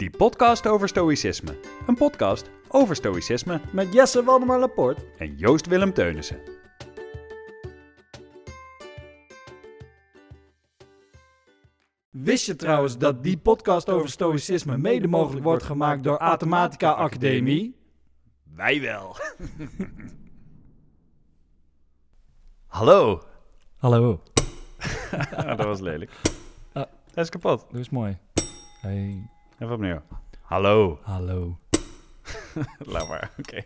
Die podcast over stoïcisme. Een podcast over stoïcisme Met Jesse Waldemar Laporte. en Joost Willem Teunissen. Wist je trouwens dat die podcast over stoïcisme mede mogelijk wordt gemaakt door Athematica Academie? Wij wel. Hallo. Hallo, dat was lelijk. Ah. Hij is kapot. dat is mooi. Hey, Even opnieuw. Hallo. hallo. Laat maar. Oké.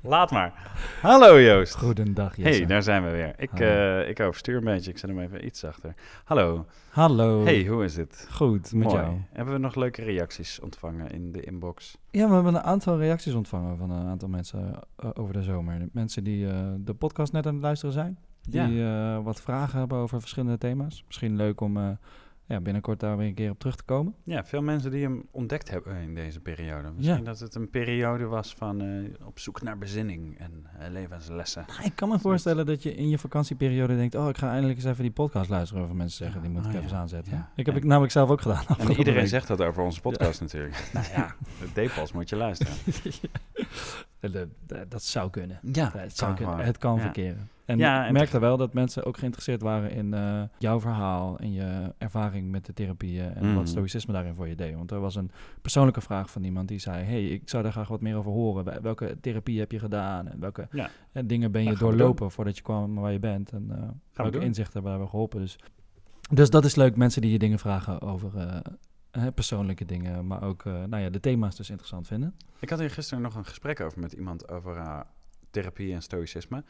Laat maar. Hallo Joost. Goedendag Jesse. hey, daar zijn we weer. Ik, eh, ik overstuur een beetje. Ik zet hem even iets zachter. Hallo. Hallo. Hey, hoe is het? Goed, met Mooi. jou. Hebben we nog leuke reacties ontvangen in de inbox? Ja, we hebben een aantal reacties ontvangen van een aantal mensen eh, over de zomer. Mensen die eh, de podcast net aan het luisteren zijn. Die wat vragen hebben over verschillende thema's. Misschien leuk om ja, binnenkort daar weer een keer op terug te komen. Ja, veel mensen die hem ontdekt hebben in deze periode. Misschien dat het een periode was van eh, op zoek naar bezinning en eh, levenslessen. Ah, Ik kan me voorstellen dat je in je vakantieperiode denkt... oh, ik ga eindelijk eens even die podcast luisteren over mensen zeggen... die moet ik Oh, even ja. aanzetten. Ja. Ik heb Ja. ik namelijk zelf ook gedaan. En iedereen week. zegt dat over onze podcast natuurlijk. Nou ja, De moet je luisteren. dat, dat- dat zou kunnen. Ja, het, zou kunnen. het kan Ja. verkeren. En Ja, ik merkte wel dat mensen ook geïnteresseerd waren in eh, jouw verhaal... en je ervaring met de therapieën... en wat stoïcisme daarin voor je deed. Want er was een persoonlijke vraag van iemand die zei... hey, ik zou daar graag wat meer over horen. Wel- Welke therapie heb je gedaan? En welke Ja. eh, dingen ben je we doorlopen voordat je kwam waar je bent? En eh, we welke inzichten hebben daarbij geholpen? Dus, dus dat is leuk, mensen die je dingen vragen over... eh, persoonlijke dingen, maar ook eh, nou ja, de thema's dus interessant vinden. Ik had hier gisteren nog een gesprek over met iemand over eh, therapie en stoïcisme.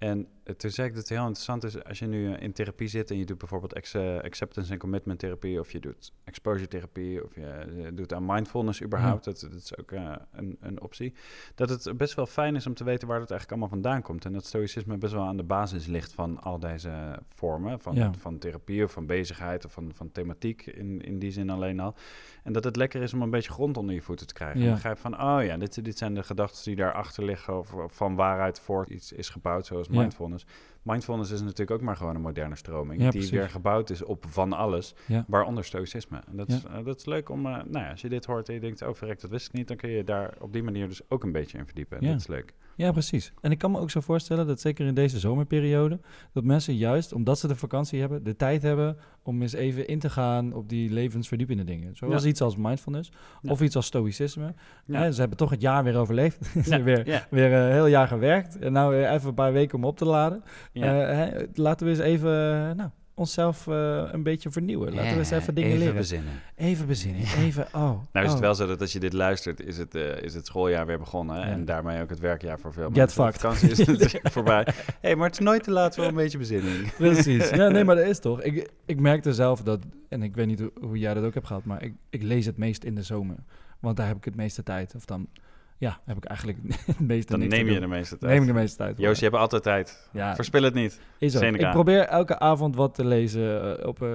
En toen zei ik dat het heel interessant is als je nu eh, in therapie zit en je doet bijvoorbeeld eh, acceptance en commitment therapie, of je doet exposure therapie, of je eh, doet aan mindfulness überhaupt. Dat, dat is ook een, een optie. Dat het best wel fijn is om te weten waar het eigenlijk allemaal vandaan komt. En dat stoïcisme best wel aan de basis ligt van al deze vormen van, Ja. van therapie of van bezigheid of van, van thematiek in, in die zin alleen al. En dat het lekker is om een beetje grond onder je voeten te krijgen. Ja. En begrijp van, oh ja, dit, dit zijn de gedachten die daarachter liggen... of of van waaruit voort iets is gebouwd, zoals Ja. Mindfulness. Is natuurlijk ook maar gewoon een moderne stroming... Ja, die precies. weer gebouwd is op van alles, Ja. waaronder stoïcisme. En dat, is, eh, dat is leuk om, eh, nou ja, als je dit hoort en je denkt... oh verrek, dat wist ik niet, dan kun je daar op die manier dus ook een beetje in verdiepen. En. Dat is leuk. Ja, precies. En ik kan me ook zo voorstellen dat zeker in deze zomerperiode, dat mensen juist omdat ze de vakantie hebben, de tijd hebben om eens even in te gaan op die levensverdiepende dingen. Zoals Ja. iets als mindfulness Ja. of iets als stoïcisme. Ja. Ze hebben toch het jaar weer overleefd. ze hebben weer, weer een heel jaar gewerkt. En nou weer even een paar weken om op te laden. Ja. Eh, hè, laten we eens even eh, nou, onszelf eh, een beetje vernieuwen. Laten we eens even dingen even leren. bezinnen. Even bezinnen. Even, oh. Nou is het oh. wel zo dat als je dit luistert, is het, eh, is het schooljaar weer begonnen. Ja. En daarmee ook het werkjaar voor veel Get mensen. De fucked. vakantie is natuurlijk voorbij. hey, maar het is nooit te laat voor een beetje bezinning. Precies. Ja, nee, maar dat is toch. Ik, ik merkte zelf dat, en ik weet niet hoe, hoe jij dat ook hebt gehad, maar ik, ik lees het meest in de zomer. Want daar heb ik het meeste tijd. Of dan, ja, heb ik eigenlijk het meeste Dan neem je de meeste tijd. Neem ik de meeste tijd. Joost, je hebt altijd tijd. ja, Verspil het niet. is ook. Seneca. Ik probeer elke avond wat te lezen eh, op eh,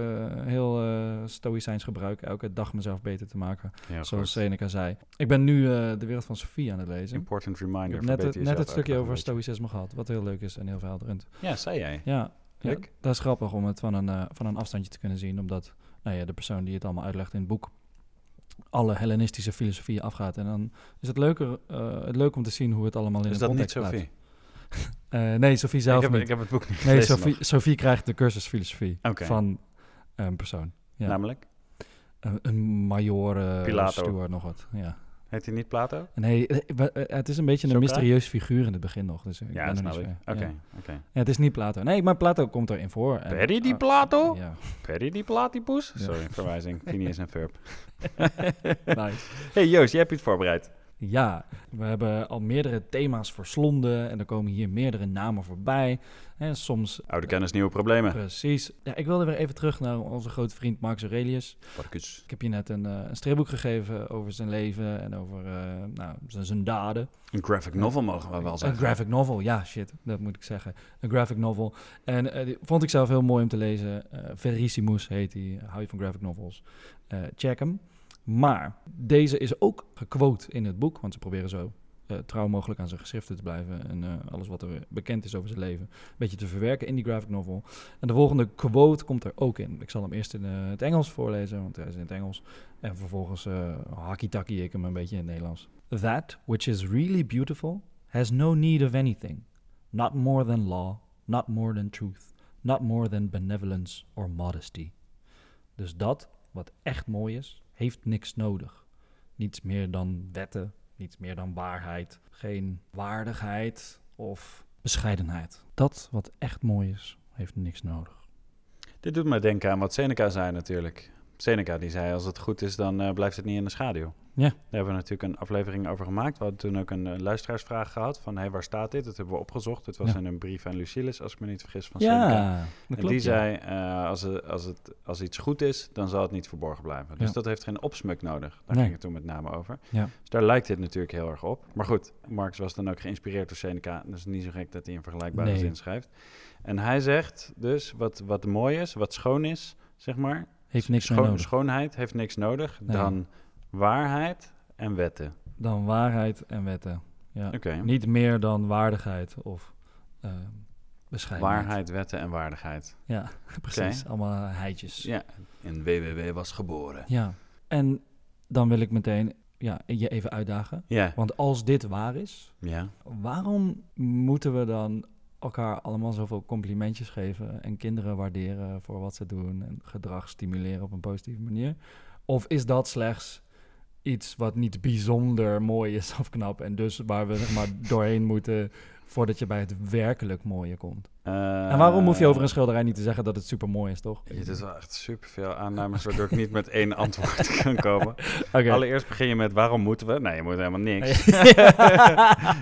heel eh stoïcijns gebruik. Elke dag mezelf beter te maken, Ja, zoals Seneca zei. Ik ben nu eh, De Wereld van Sophie aan het lezen. Important Ik reminder. heb net, het- net jezelf het stukje over stoïcisme gehad, wat heel leuk is en heel verhelderend. Ja, zei jij. Ja, dat is grappig om het van een, van een afstandje te kunnen zien. Omdat nou ja, de persoon die het allemaal uitlegt in het boek alle Hellenistische filosofieën afgaat. En dan is het, leuker, eh, het leuk om te zien hoe het allemaal in Is de dat niet context Sophie? staat. Eh, nee, Sophie zelf ik, heb, niet. ik heb het boek niet nee, Sophie. Sophie krijgt de cursus filosofie van een persoon. Ja. Namelijk? Een, major uh, Pilato. Nog wat. Ja. Heet hij niet Plato? Nee, eh, we- eh, het is een beetje een mysterieus figuur in het begin nog. Dus ik Ja, ben dat er snap niet ik. Oké, Ja. oké. Ja, het is niet Plato. Nee, maar Plato komt erin voor. En- Perry die ah, Plato? Ja, Perry die Platypus? Sorry, verwijzing. Phineas en Ferb. nice. hey Joost, je hebt iets voorbereid. Ja, we hebben al meerdere thema's verslonden en er komen hier meerdere namen voorbij. En soms Oude kennis, nieuwe problemen. precies. Ja, ik wilde weer even terug naar onze grote vriend Marcus Aurelius. Parkus. Ik heb je net een, eh, een stripboek gegeven over zijn leven en over eh, nou, zijn, zijn daden. Een graphic novel mogen we wel Een zeggen. graphic novel, ja, shit, dat moet ik zeggen. Een graphic novel. En eh, die vond ik zelf heel mooi om te lezen. Verissimus heet hij. Hou je van graphic novels? Check hem. Maar deze is ook gequote in het boek, want ze proberen zo eh, trouw mogelijk aan zijn geschriften te blijven en eh, alles wat er bekend is over zijn leven een beetje te verwerken in die graphic novel. En de volgende quote komt er ook in. Ik zal hem eerst in eh, het Engels voorlezen, want hij is in het Engels. En vervolgens uh, hakkie ik hem een beetje in het Nederlands. That which is really beautiful has no need of anything. Not more than law, not more than truth, not more than benevolence or modesty. Dus dat wat echt mooi is, heeft niks nodig. Niets meer dan wetten, niets meer dan waarheid. Geen waardigheid of bescheidenheid. Dat wat echt mooi is, heeft niks nodig. Dit doet mij denken aan wat Seneca zei natuurlijk. Seneca die zei, als het goed is, dan uh, blijft het niet in de schaduw. Ja. Daar hebben we natuurlijk een aflevering over gemaakt. We hadden toen ook een uh, luisteraarsvraag gehad van... hey, waar staat dit? Dat hebben we opgezocht. Het was in een brief aan Lucillus, als ik me niet vergis, van ja, Seneca. Klopt, en die zei, uh, als, het, als, het, als iets goed is, dan zal het niet verborgen blijven. Dus dat heeft geen opsmuk nodig. Daar Nee. ging het toen met name over. Ja. Dus daar lijkt dit natuurlijk heel erg op. Maar goed, Marx was dan ook geïnspireerd door Seneca. Dus niet zo gek dat hij een vergelijkbare Nee. zin schrijft. En hij zegt dus, wat, wat mooi is, wat schoon is, zeg maar... Heeft niks nodig. Schoonheid heeft niks nodig Nee. dan waarheid en wetten. Dan waarheid en wetten. Ja. Niet meer dan waardigheid of eh bescheidenheid. Waarheid, wetten en waardigheid. Ja, precies. Allemaal heidjes. Ja, en WWW was geboren. Ja. En dan wil ik meteen ja, je even uitdagen. Ja, Want als dit waar is, ja. waarom moeten we dan elkaar allemaal zoveel complimentjes geven en kinderen waarderen voor wat ze doen en gedrag stimuleren op een positieve manier? Of is dat slechts iets wat niet bijzonder mooi is of knap en dus waar we zeg maar doorheen moeten voordat je bij het werkelijk mooie komt? en waarom hoef je over een schilderij niet te zeggen dat het super mooi is, toch? Je doet wel echt superveel aannames waardoor ik niet met één antwoord kan komen. Oké. Allereerst begin je met waarom moeten we? Nee, je moet helemaal niks. Je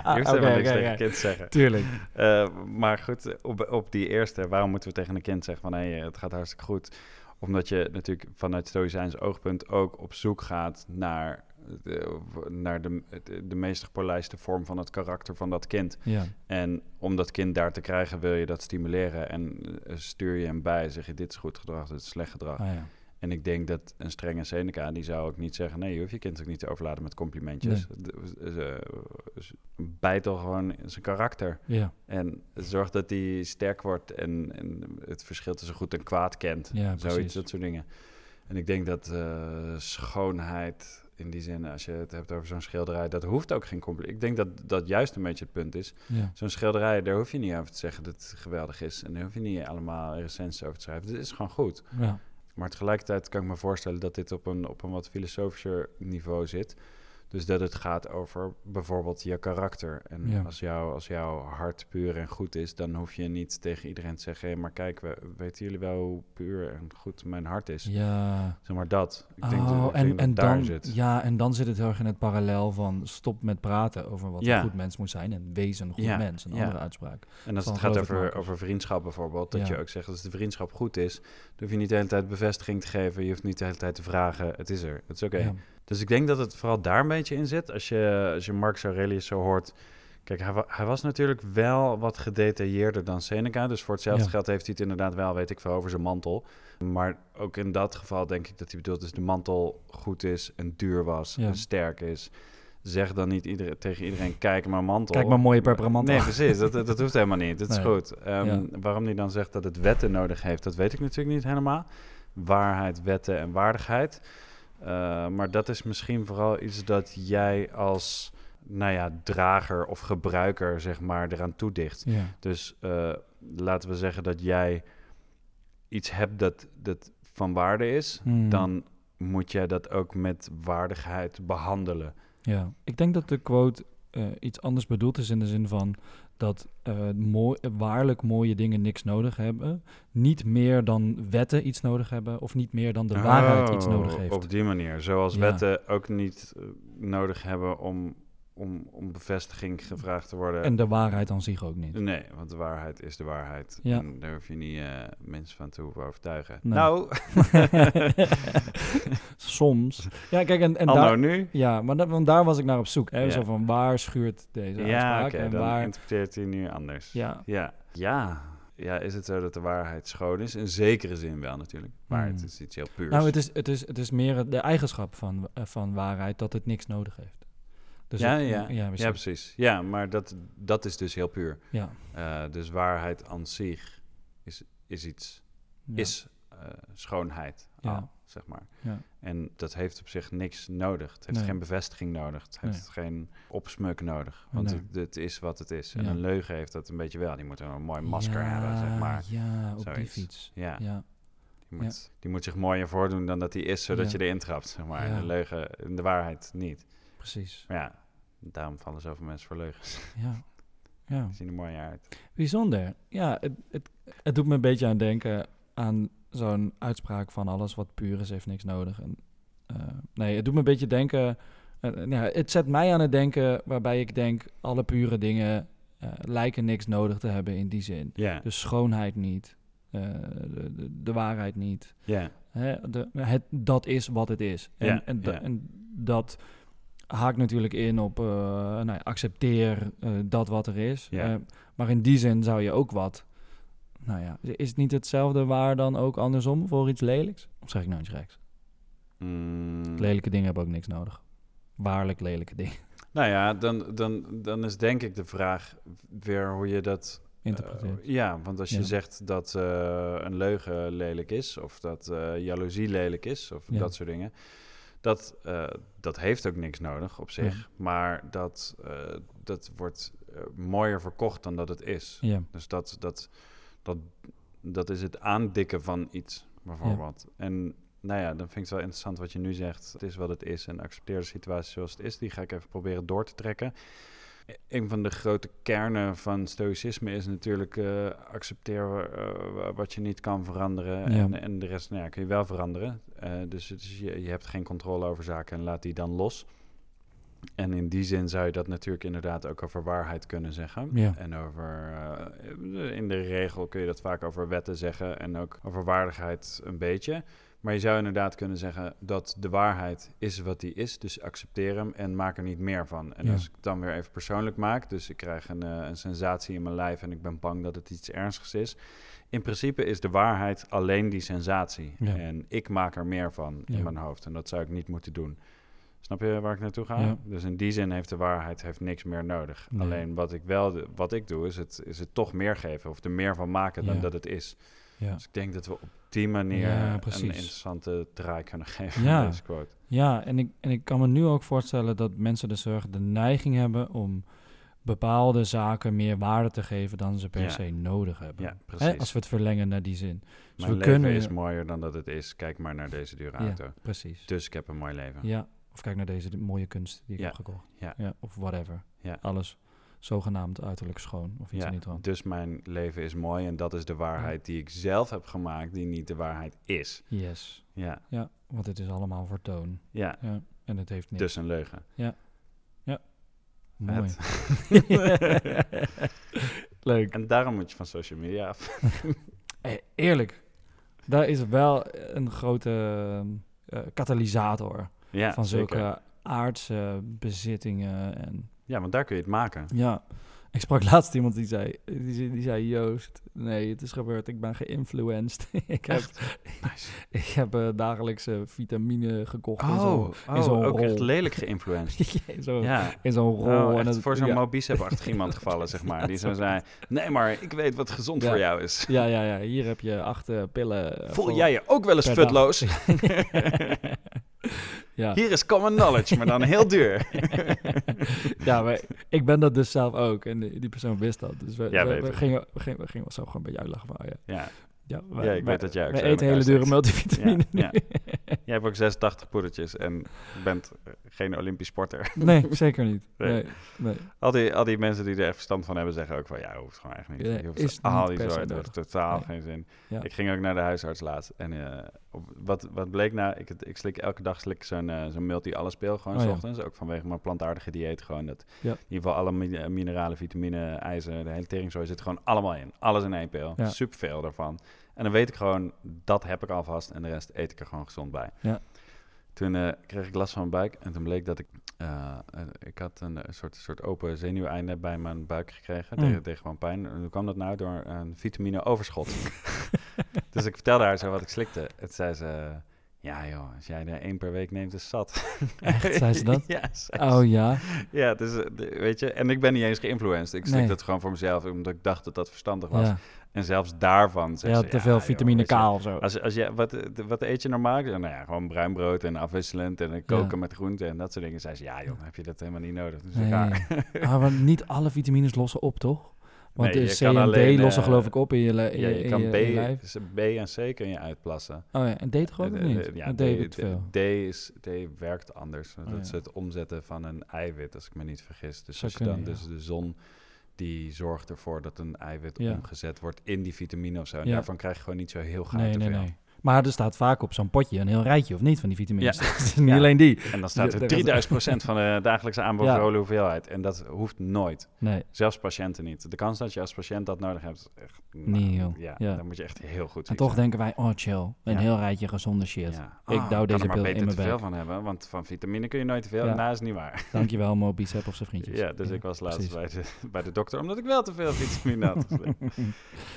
hoeft helemaal niks oké, tegen een kind zeggen. Tuurlijk. Eh, maar goed, op, op die eerste, waarom moeten we tegen een kind zeggen van hé, het gaat hartstikke goed? Omdat je natuurlijk vanuit Stoïcijns oogpunt ook op zoek gaat naar, de, naar de, de, de meest gepolijste vorm van het karakter van dat kind. Ja. En om dat kind daar te krijgen wil je dat stimuleren en eh, stuur je hem bij, zeg je dit is goed gedrag, dit is slecht gedrag. Ah, ja. En ik denk dat een strenge Seneca, die zou ook niet zeggen... nee, je hoeft je kind ook niet te overladen met complimentjes. Ze bijt al gewoon zijn karakter. Ja. En zorg dat hij sterk wordt en, en het verschil tussen goed en kwaad kent. Ja, Zoiets, precies. dat soort dingen. En ik denk dat eh, schoonheid, in die zin, als je het hebt over zo'n schilderij... dat hoeft ook geen compliment. Ik denk dat dat juist een beetje het punt is. Ja. Zo'n schilderij, daar hoef je niet over te zeggen dat het geweldig is. En daar hoef je niet allemaal recensies over te schrijven. Dit is gewoon goed. Ja. Maar tegelijkertijd kan ik me voorstellen dat dit op een, op een wat filosofischer niveau zit. Dus dat het gaat over bijvoorbeeld je karakter. En Ja. als, jou, als jouw hart puur en goed is, dan hoef je niet tegen iedereen te zeggen... Hé, maar kijk, we, weten jullie wel hoe puur en goed mijn hart is? ja. Zeg maar dat. Ik denk, dat- Oh, ik en, denk en daar dan, zit. ja, en dan zit het heel erg in het parallel van stop met praten over wat Ja. een goed mens moet zijn en wees een goed Ja, mens, een andere uitspraak. En als van het gaat over, over vriendschap bijvoorbeeld, dat je ook zegt als de vriendschap goed is, dan hoef je niet de hele tijd bevestiging te geven, je hoeft niet de hele tijd te vragen, het is er, het is oké. Ja. Dus ik denk dat het vooral daar een beetje in zit. Als je, als je Marcus Aurelius zo hoort. Kijk, hij, wa- hij was natuurlijk wel wat gedetailleerder dan Seneca. Dus voor hetzelfde Ja. geld heeft hij het inderdaad wel, weet ik veel, over zijn mantel. Maar ook in dat geval denk ik dat hij bedoelt... dus de mantel goed is en duur was Ja. en sterk is. Zeg dan niet iedereen, tegen iedereen, kijk maar mantel. Kijk maar mooie purperen mantel. Nee, precies. Dat, dat hoeft helemaal niet. Dat is Nee. goed. Ehm, Ja. Waarom hij dan zegt dat het wetten nodig heeft, dat weet ik natuurlijk niet helemaal. Waarheid, wetten en waardigheid. Uh, maar dat is misschien vooral iets dat jij als nou ja, drager of gebruiker zeg maar eraan toedicht. Ja. Dus uh, laten we zeggen dat jij iets hebt dat, dat van waarde is, Hmm. dan moet jij dat ook met waardigheid behandelen. Ja, ik denk dat de quote uh, iets anders bedoeld is in de zin van dat uh, mooi, waarlijk mooie dingen niks nodig hebben. Niet meer dan wetten iets nodig hebben of niet meer dan de waarheid iets nodig heeft. Oh, Op die manier. Zoals Ja. wetten ook niet uh, nodig hebben om, om, om bevestiging gevraagd te worden. En de waarheid aan zich ook niet. Nee, want de waarheid is de waarheid. Ja. En daar hoef je niet uh, mensen van te hoeven overtuigen. Nee. Nou. Soms. Ja, kijk, en, en daar, nu? Ja, maar want daar was ik naar op zoek. Hè? Ja. Zo van, waar schuurt deze Ja, uitspraak? en dan waar... interpreteert hij nu anders. Ja. ja. Ja. Ja, is het zo dat de waarheid schoon is? In zekere zin wel natuurlijk. Maar Hmm. het is iets heel puurs. Nou, het is, het is, het is meer de eigenschap van, eh, van waarheid dat het niks nodig heeft. Dus ja, het- ja, ja, precies. precies. Ja, maar dat, dat is dus heel puur. Ja, Eh, dus waarheid aan zich is, is iets, ja, is eh, schoonheid Ja. al, zeg maar. Ja. En dat heeft op zich niks nodig. Het heeft Nee. geen bevestiging nodig. Het heeft geen opsmuk nodig. Want Nee. het, het is wat het is. En Ja. een leugen heeft dat een beetje wel. Die moet een mooi masker hebben, zeg maar. Ja, op die fiets. Ja, Ja, Die, moet, die moet zich mooier voordoen dan dat hij is, zodat Ja. je erin trapt, zeg maar. En Ja. de leugen, en de waarheid niet. precies. Maar ja, daarom vallen zoveel mensen voor leugens. Ja. ja. Zien er mooi uit. Bijzonder. Ja, het, het, het doet me een beetje aan denken aan zo'n uitspraak van alles wat puur is, heeft niks nodig. En, eh, nee, het doet me een beetje denken... eh, ja, het zet mij aan het denken waarbij ik denk... alle pure dingen lijken niks nodig te hebben in die zin. Ja, Dus schoonheid niet, de, de, de waarheid niet. Hè, de, het, dat is wat het is. En, da- en dat haakt natuurlijk in op eh, nou ja, accepteer eh, dat wat er is. Eh, maar in die zin zou je ook wat. Nou ja, is het niet hetzelfde waar dan ook andersom voor iets lelijks? Of zeg ik nou iets geks? Mm, Lelijke dingen hebben ook niks nodig. Waarlijk lelijke dingen. Nou ja, dan, dan, dan is denk ik de vraag weer hoe je dat... Interpreteert. ja, want als je Ja. zegt dat een leugen lelijk is... of dat jaloezie lelijk is, of Ja. dat soort dingen... Dat, eh, dat heeft ook niks nodig op zich. Maar dat, eh, dat wordt eh, mooier verkocht dan dat het is. ja, Dus dat, dat, dat, dat is het aandikken van iets, bijvoorbeeld. En nou ja, dan vind ik het wel interessant wat je nu zegt. Het is wat het is en accepteer de situatie zoals het is. Die ga ik even proberen door te trekken. Een van de grote kernen van stoïcisme is natuurlijk eh, accepteer eh, wat je niet kan veranderen. Ja. En, en de rest nou ja, kun je wel veranderen. Eh, dus je, je hebt geen controle over zaken en laat die dan los. En in die zin zou je dat natuurlijk inderdaad ook over waarheid kunnen zeggen. Ja. En over, in de regel kun je dat vaak over wetten zeggen en ook over waardigheid een beetje. Maar je zou inderdaad kunnen zeggen dat de waarheid is wat die is, dus accepteer hem en maak er niet meer van. En Ja. als ik het dan weer even persoonlijk maak, dus ik krijg een, eh, een sensatie in mijn lijf en ik ben bang dat het iets ernstigs is. In principe is de waarheid alleen die sensatie. Ja. En ik maak er meer van Ja. in mijn hoofd en dat zou ik niet moeten doen. Snap je waar ik naartoe ga? Dus in die zin heeft de waarheid heeft niks meer nodig. Nee. Alleen wat ik wel wat ik doe, is het, is het toch meer geven of er meer van maken dan dat het is. Ja. Dus ik denk dat we op die manier Ja, een interessante draai kunnen geven Ja. aan deze quote. Ja, en ik, en ik kan me nu ook voorstellen dat mensen dus heel erg de neiging hebben om bepaalde zaken meer waarde te geven dan ze per Ja. se nodig hebben. Ja, Hè, precies. als we het verlengen naar die zin. Dus Mijn we leven kunnen- is mooier dan dat het is. Kijk maar naar deze dure Ja, auto. precies. Dus ik heb een mooi leven. Ja, of kijk naar deze mooie kunst die ik Ja, heb gekocht. ja. of whatever. Ja. Alles zogenaamd uiterlijk schoon of iets Ja, trant. dus mijn leven is mooi en dat is de waarheid die ik zelf heb gemaakt, die niet de waarheid is. Yes. Ja, Ja, want het is allemaal voor toon. ja. Ja, en het heeft niks. dus een leugen. Mooi. Vet. Leuk. En daarom moet je van social media af. Eh, eerlijk, daar is wel een grote eh, katalysator Ja, van zulke zeker. aardse bezittingen. En Ja, want daar kun je het maken. ja, ik sprak laatst iemand die zei, die, die zei Joost, nee, het is gebeurd, ik ben geïnfluenced. ik heb? Nice. ik heb eh, dagelijkse vitamine gekocht in Oh, zo'n oh in ook echt rol. lelijk geïnfluenced. in zo'n Ja. in zo'n rol. Oh, en echt dat- voor zo'n ja. Mobicep-achtig iemand gevallen, zeg maar. Die zo zei, nee, maar ik weet wat gezond Ja. voor jou is. Ja, ja, ja, hier heb je acht eh, pillen. eh, Voel voor- jij je ook wel eens futloos? Ja. Hier is common knowledge, maar dan heel duur. ja, maar ik ben dat dus zelf ook. En die, persoon wist dat. Dus we, Ja, we, gingen, we, gingen, we gingen zo gewoon een beetje uitlachen van, ah, ja. Ja, ik weet dat jij ook eten hele dure multivitamine Ja, jij hebt ook 86 poedertjes en bent eh, geen Olympisch sporter. nee, zeker niet. Nee. Nee, nee. Al die, al die mensen die er echt verstand van hebben, zeggen ook van... ja, hoeft gewoon eigenlijk niet. Ja, je hoeft is al niet die dat heeft totaal geen zin. Ik ging ook naar de huisarts laatst. En eh, wat, wat bleek nou? Ik, ik slik elke dag slik ik zo'n eh, zo'n multi-allespeel gewoon Oh, s ja. ochtends. Ook vanwege mijn plantaardige dieet. Gewoon dat, Ja. In ieder geval alle mi- eh, mineralen, vitamine, ijzer, de hele teringzooi zit gewoon allemaal in. Alles in één pil. Ja. Superveel daarvan. En dan weet ik gewoon, dat heb ik alvast. En de rest eet ik er gewoon gezond bij. Ja. Toen eh, kreeg ik last van mijn buik. En toen bleek dat ik... ik had een, soort, soort open zenuweinde bij mijn buik gekregen. Mm. Tegen, tegen gewoon pijn. En hoe kwam dat nou? Door een vitamine overschot. dus ik vertelde haar zo wat ik slikte. Het zei ze... Ja joh, als jij er één per week neemt, is zat. Echt, zei ze dat? ja, zei ze. Oh ja. ja dus, eh, weet je, en ik ben niet eens geïnfluenced. Ik slik Nee. dat gewoon voor mezelf, omdat ik dacht dat dat verstandig was. Ja, En zelfs daarvan ze, te veel vitamine K of zo. Als, als je, wat, eh, wat eet je normaal? Nou ja, gewoon bruin brood en afwisselend en koken met groenten en dat soort dingen. Zei ze, ja joh, heb je dat helemaal niet nodig. Dus Nee. raar. Ah, maar niet alle vitamines lossen op, toch? Want Nee, de C en alleen, D lossen eh, geloof ik op in je, in Ja, je, in kan je- B, in je lijf. B en C kun je uitplassen. Oh ja, en D toch ook Eh, niet? eh, ja, D, D D- veel. D, is, D werkt anders. Oh, dat ja. is het omzetten van een eiwit, als ik me niet vergis. Dus als je dan dus de zon die zorgt ervoor dat een eiwit omgezet wordt in die vitamine of zo. En daarvan krijg je gewoon niet zo heel Nee, te nee, veel. nee. Maar er staat vaak op zo'n potje een heel rijtje, of niet, van die vitamines. Ja. Het is niet Ja. alleen die. En dan staat Ja, er daar- 3000 procent van de dagelijkse Ja. aanbevolen hoeveelheid. En dat hoeft nooit. Nee, Zelfs patiënten niet. De kans dat je als patiënt dat nodig hebt, is echt... nou, Niet, joh. Ja, Ja. dan moet je echt heel goed en toch zijn. denken wij, oh chill, een Ja. heel rijtje gezonde shit. Ja. Ik Ah, douw deze er maar pil beter in mijn te veel bek. van hebben, want van vitamine kun je nooit te veel. Ja. Nou, is niet waar. Dankjewel Mo Bicep of zijn vriendjes. Ja, dus ik was laatst bij de, bij de dokter, omdat ik wel te veel vitamine had.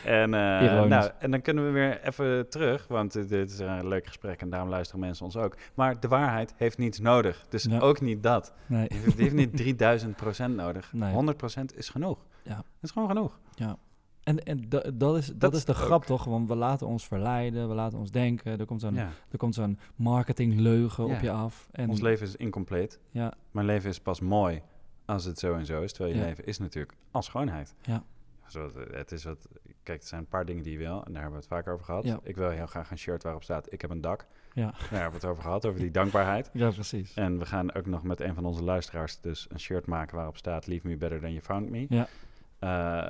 en, eh, nou, en dan kunnen we weer even terug, want dit dit is een leuk gesprek en daarom luisteren mensen ons ook. Maar de waarheid heeft niets nodig, dus Ja. ook niet dat. Nee. Die heeft, die heeft niet 3000 procent nodig. Nee. 100 procent is genoeg. Ja. Dat is gewoon genoeg. En, en da- dat, is, dat, Dat is de het grap toch? Want we laten ons verleiden, we laten ons denken. Er komt zo'n, Ja. er komt zo'n marketingleugen Ja. op je af. En, Ons leven is incompleet. Ja, Mijn leven is pas mooi als het zo en zo is. Terwijl je Ja. leven is natuurlijk als schoonheid. Ja. Zo, het is wat, kijk, het zijn een paar dingen die je wil. En daar hebben we het vaker over gehad. Ja. Ik wil heel graag een shirt waarop staat, ik heb een dak. Ja. Daar hebben we het over gehad, over die dankbaarheid. ja, precies. En we gaan ook nog met een van onze luisteraars dus een shirt maken waarop staat, leave me better than you found me. Ja. Eh,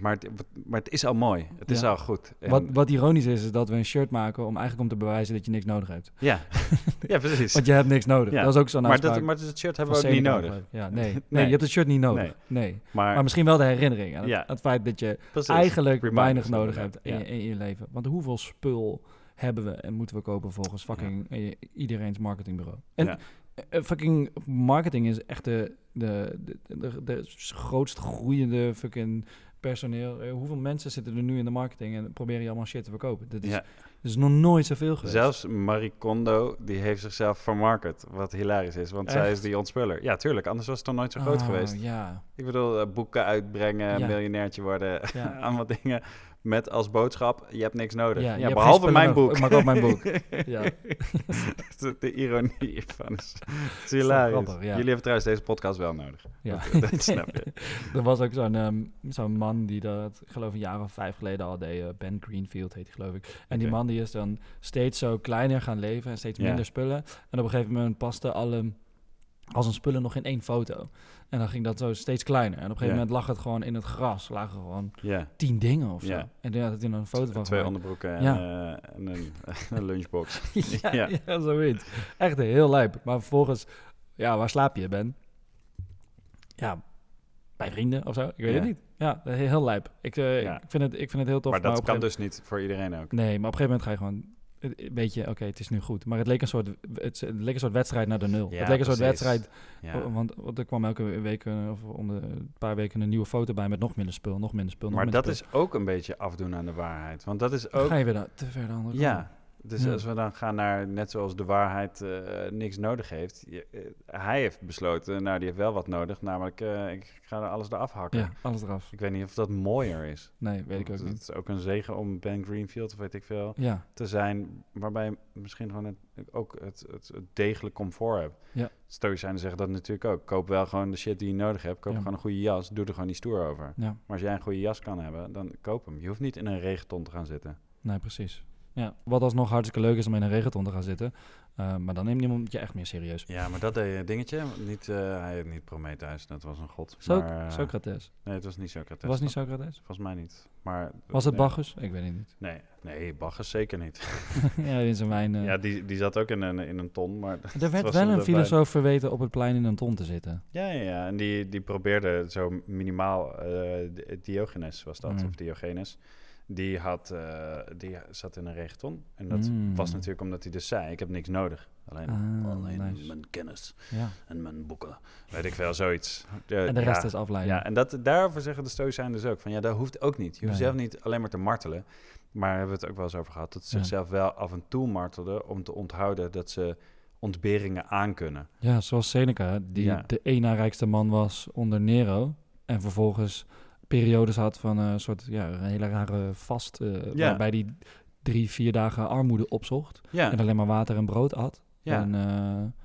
maar, het, maar het is al mooi. Het is Ja. al goed. En- Wat, wat ironisch is, is dat we een shirt maken om eigenlijk om te bewijzen dat je niks nodig hebt. Ja. ja, precies. Want je hebt niks nodig. Ja. Dat is ook zo'n Maar, dat, maar het shirt hebben we ook niet nodig. Ja, nee. nee. Nee. je hebt het shirt niet nodig. Nee. Nee. Maar, Maar misschien wel de herinnering aan het, Ja. het feit dat je precies. eigenlijk Reminders weinig nodig hebt in, in je leven. Want hoeveel spul hebben we en moeten we kopen volgens fucking iedereen's marketingbureau? En Ja. Fucking marketing is echt de, de, de, de, grootst groeiende fucking personeel. Eh, hoeveel mensen zitten er nu in de marketing en proberen je allemaal shit te verkopen? Dat is, Ja. is nog nooit zoveel geweest. Zelfs Marie Kondo, die heeft zichzelf vermarket, wat hilarisch is. Want zij is die ontspeller. Ja, tuurlijk, anders was het toch nooit zo groot Oh, geweest. Ja, Ik bedoel, eh, boeken uitbrengen, Ja. miljonairtje worden, allemaal dingen. Met als boodschap, je hebt niks nodig. Ja, behalve mijn boek. nodig. Ik maak ook mijn boek. Ja. de, de ironie hiervan is, hilarisch. grappig, ja. Jullie hebben trouwens deze podcast wel nodig. Ja. Dat, dat snap je. Er was ook zo'n ehm, zo'n man die dat, ik geloof een jaar of vijf geleden al deed. eh, ben Greenfield heet hij geloof ik. En die man die is dan steeds zo kleiner gaan leven en steeds minder spullen. En op een gegeven moment paste alle, al zijn spullen nog in één foto. En dan ging dat zo steeds kleiner. En op een gegeven moment lag het gewoon in het gras. Lagen gewoon tien dingen of zo. Ja. En toen had er een foto van twee onderbroeken en, eh, en een, een lunchbox. ja, Ja. zoiets. Echt heel lijp. Maar vervolgens, ja, waar slaap je, Ben? Ja, bij vrienden of zo. Ik weet het niet. Ja, heel lijp. Ik, eh, ik, vind, het, ik vind het heel tof. maar dat kan gegeven- dus niet voor iedereen ook. Nee, maar op een gegeven moment ga je gewoon... Weet je, oké, het is nu goed. Maar het leek een soort, het, het leek een soort wedstrijd naar de nul. Ja, het leek een soort wedstrijd. Ja. Want, want er kwam elke week of om de een paar weken een nieuwe foto bij met nog minder spul, nog minder spul, nog Maar minder dat spul. is ook een beetje afdoen aan de waarheid. Want dat is ook ga je weer te ver de andere kant Ja. Dus Ja. als we dan gaan naar, net zoals de waarheid eh, niks nodig heeft. je- eh, hij heeft besloten, nou die heeft wel wat nodig, namelijk eh, ik ga er alles eraf hakken. Ja, alles eraf. Ik weet niet of dat mooier is. Nee, weet ik ook niet. Het is ook een zegen om Ben Greenfield, of weet ik veel, Ja, te zijn, waarbij je misschien gewoon het, ook het, het, het degelijk comfort hebt. Ja. Stoïcijnen zeggen dat natuurlijk ook. Koop wel gewoon de shit die je nodig hebt. Koop Ja. gewoon een goede jas, doe er gewoon niet stoer over. ja. Maar als jij een goede jas kan hebben, dan koop hem. Je hoeft niet in een regenton te gaan zitten. Nee, precies. Ja, wat alsnog hartstikke leuk is om in een regenton te gaan zitten. Eh, maar dan neemt niemand je echt meer serieus. Ja, maar dat deed je dingetje. Niet, eh, hij heet niet Prometheus, dat was een god. So maar, eh, Socrates. Nee, het was niet Socrates. Was niet Socrates? Volgens mij niet. Maar, Was het nee. Bacchus? Ik weet het niet. Nee, nee, Bacchus zeker niet. ja, in zijn wijn. eh. Ja, die, die zat ook in een, in een ton, maar... er werd wel een filosoof verweten op het plein in een ton te zitten. Ja, ja, ja. En die, die probeerde zo minimaal... eh, Di- Diogenes was dat, Mm. of Diogenes. Die, had, eh, die zat in een regenton. En dat Mm. was natuurlijk omdat hij dus zei... Ik heb niks nodig. Alleen, Ah, alleen nice. mijn kennis Ja. en mijn boeken. Weet ik veel, zoiets. En de rest is afleiding. Ja, en dat, daarvoor zeggen de stoïcijnen dus ook van ja, dat hoeft ook niet. Je hoeft Nee. zelf niet alleen maar te martelen. maar hebben we het ook wel eens over gehad, dat ze Ja. zichzelf wel af en toe martelden om te onthouden dat ze ontberingen aankunnen. Ja, zoals Seneca, die de één na rijkste man was onder Nero. En vervolgens periodes had van een soort ja, een hele rare vast. eh, Ja. Waarbij die drie, vier dagen armoede opzocht. Ja, En alleen maar water en brood at. ja. En, eh,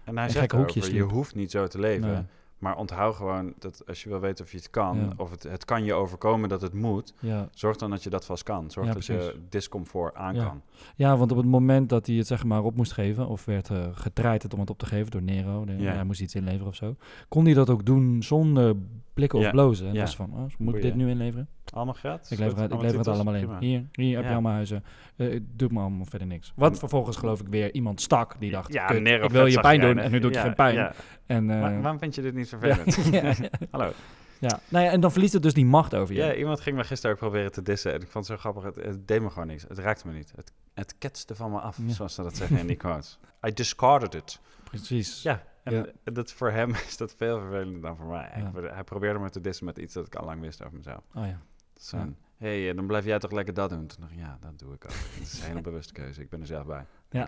en hij zegt hoekjes je hoeft niet zo te leven. nee, Maar onthoud gewoon dat als je wil weten of je het kan, Ja. of het, het kan je overkomen dat het moet, ja. zorg dan dat je dat vast kan. Zorg Ja, dat je discomfort aan Ja. kan. ja, want op het moment dat hij het zeg maar op moest geven, of werd uh, getraind om het op te geven door Nero, de, hij moest iets inleveren of zo, kon hij dat ook doen zonder blikken of blozen. En Ja. dat is van, oh, moet ik dit nu inleveren? Allemaal gratis. Ik lever, het, ik lever het allemaal in. Hier, hier heb je allemaal huizen. Eh doe me allemaal verder niks. Wat vervolgens geloof ik weer iemand stak die dacht, ja, "Kut, Nero ik wil je pijn doen en nu doe ik je geen pijn. En, eh, waarom vind je dit niet vervelend? Hallo. Ja. Nou ja, en dan verliest het dus die macht over je. Ja, iemand ging me gisteren ook proberen te dissen. En ik vond het zo grappig. Het, het deed me gewoon niks. Het raakte me niet. Het, het ketste van me af, Ja. zoals ze dat zeggen in die quotes. I discarded it. Precies. Ja, en Ja. dat voor hem is dat veel vervelender dan voor mij. Ja. Hij probeerde me te dissen met iets dat ik al lang wist over mezelf. Oh ja. Zo'n, hé, hey, dan blijf jij toch lekker dat doen? Toen dacht ik, ja, dat doe ik ook. Het is een hele bewuste keuze. Ik ben er zelf bij. Ja.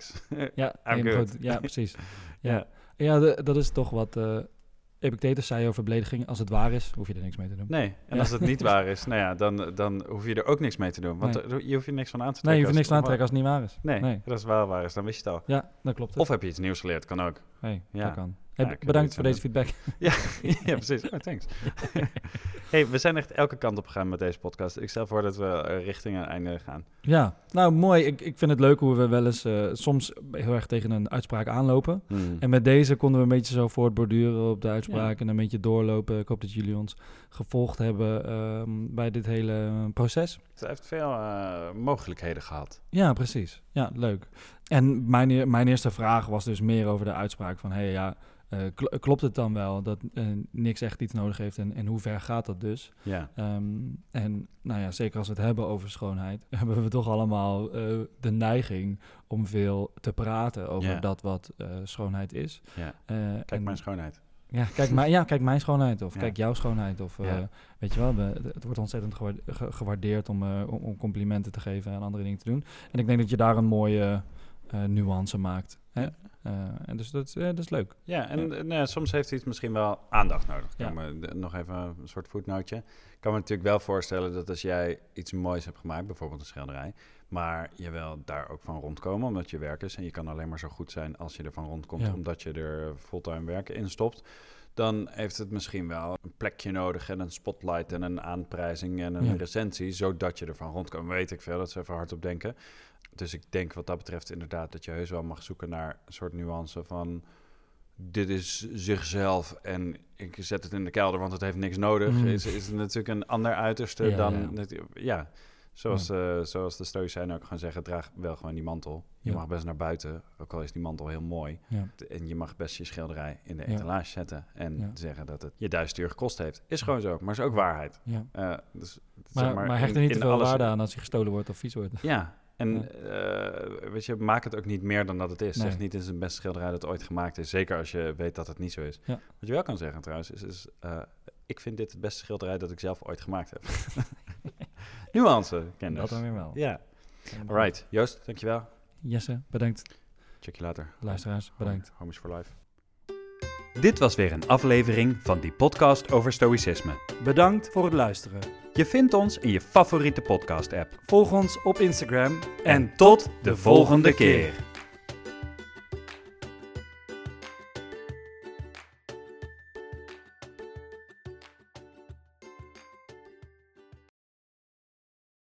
Ja, goed. Ja, precies. Ja, Ja. de- dat is toch wat eh Epictetus zei over belediging. Als het waar is, hoef je er niks mee te doen. Nee, en Ja. als het niet waar is, nou ja, dan, dan hoef je er ook niks mee te doen. Want Nee. je hoeft je niks van aan te trekken. Nee, je hoeft niks aan te het trekken als het niet waar is. Nee, Nee. als het wel waar is, dan wist je het al. Ja, dat klopt. Of heb je iets nieuws geleerd, kan ook. hey, Ja. dat kan. Ja, Hey, bedankt voor deze feedback. ja, precies. Oh, thanks. hey, we zijn echt elke kant op gegaan met deze podcast. Ik stel voor dat we richting een einde gaan. Ja, nou mooi. Ik, ik vind het leuk hoe we wel eens eh, soms heel erg tegen een uitspraak aanlopen. Hmm. En met deze konden we een beetje zo voortborduren op de uitspraak en een beetje doorlopen. Ik hoop dat jullie ons gevolgd hebben ehm, bij dit hele proces. Het heeft veel eh, mogelijkheden gehad. Ja, precies. Ja, leuk. En mijn, mijn eerste vraag was dus meer over de uitspraak van... hey, ja, eh, kl- klopt het dan wel dat eh, niks echt iets nodig heeft en, en hoe ver gaat dat dus? Ja, Ehm, en nou ja, zeker als we het hebben over schoonheid... hebben we toch allemaal eh, de neiging om veel te praten over Ja. dat wat schoonheid is. ja. Kijk en- mijn schoonheid. Ja, kijk, mijn, ja, kijk mijn schoonheid of Ja. kijk jouw schoonheid. Of, eh, Ja. Weet je wel, we, het wordt ontzettend gewaarde- ge- gewaardeerd om, eh, om, om complimenten te geven en andere dingen te doen. En ik denk dat je daar een mooie eh, nuance maakt. Hè? Eh, en dus dat, eh, dat is leuk. Ja, en Ja. eh, nou ja, soms heeft iets misschien wel aandacht nodig. Ja. De- nog even een soort voetnootje. Ik kan me natuurlijk wel voorstellen dat als jij iets moois hebt gemaakt, bijvoorbeeld een schilderij, maar je wil daar ook van rondkomen, omdat je werk is en je kan alleen maar zo goed zijn als je ervan rondkomt, Ja. omdat je er fulltime werk in stopt. Dan heeft het misschien wel een plekje nodig en een spotlight en een aanprijzing en een Ja. recensie, zodat je ervan rondkomt. Weet ik veel, dat ze even hardop denken. Dus ik denk wat dat betreft inderdaad dat je heus wel mag zoeken naar een soort nuance van dit is zichzelf en ik zet het in de kelder, want het heeft niks nodig. Mm. Is, is het natuurlijk een ander uiterste Ja, dan... Ja, zoals, eh, zoals de stoïcijnen ook gaan zeggen, draag wel gewoon die mantel. Je Ja. mag best naar buiten, ook al is die mantel heel mooi. Ja. En je mag best je schilderij in de Ja. etalage zetten en Ja. zeggen dat het je duizend uur gekost heeft. Is gewoon zo, maar is ook waarheid. Ja. Eh, dus, Maar, zeg maar, hecht in- er niet in te veel alles- waarde aan als hij gestolen wordt of vies wordt. Ja, en Ja. eh, weet je, maak het ook niet meer dan dat het is. Nee. Zeg niet, het is het beste schilderij dat ooit gemaakt is. Zeker als je weet dat het niet zo is. Ja. Wat je wel kan zeggen trouwens, is, is ik vind dit het beste schilderij dat ik zelf ooit gemaakt heb. Nuance, kenners. Dat dan weer wel. Ja, alright. Joost, dankjewel. Jesse, bedankt. Check je later. Luisteraars, bedankt. Home is for life. Dit was weer een aflevering van die podcast over stoïcisme. Bedankt voor het luisteren. Je vindt ons in je favoriete podcast-app. Volg ons op Instagram En tot de volgende keer.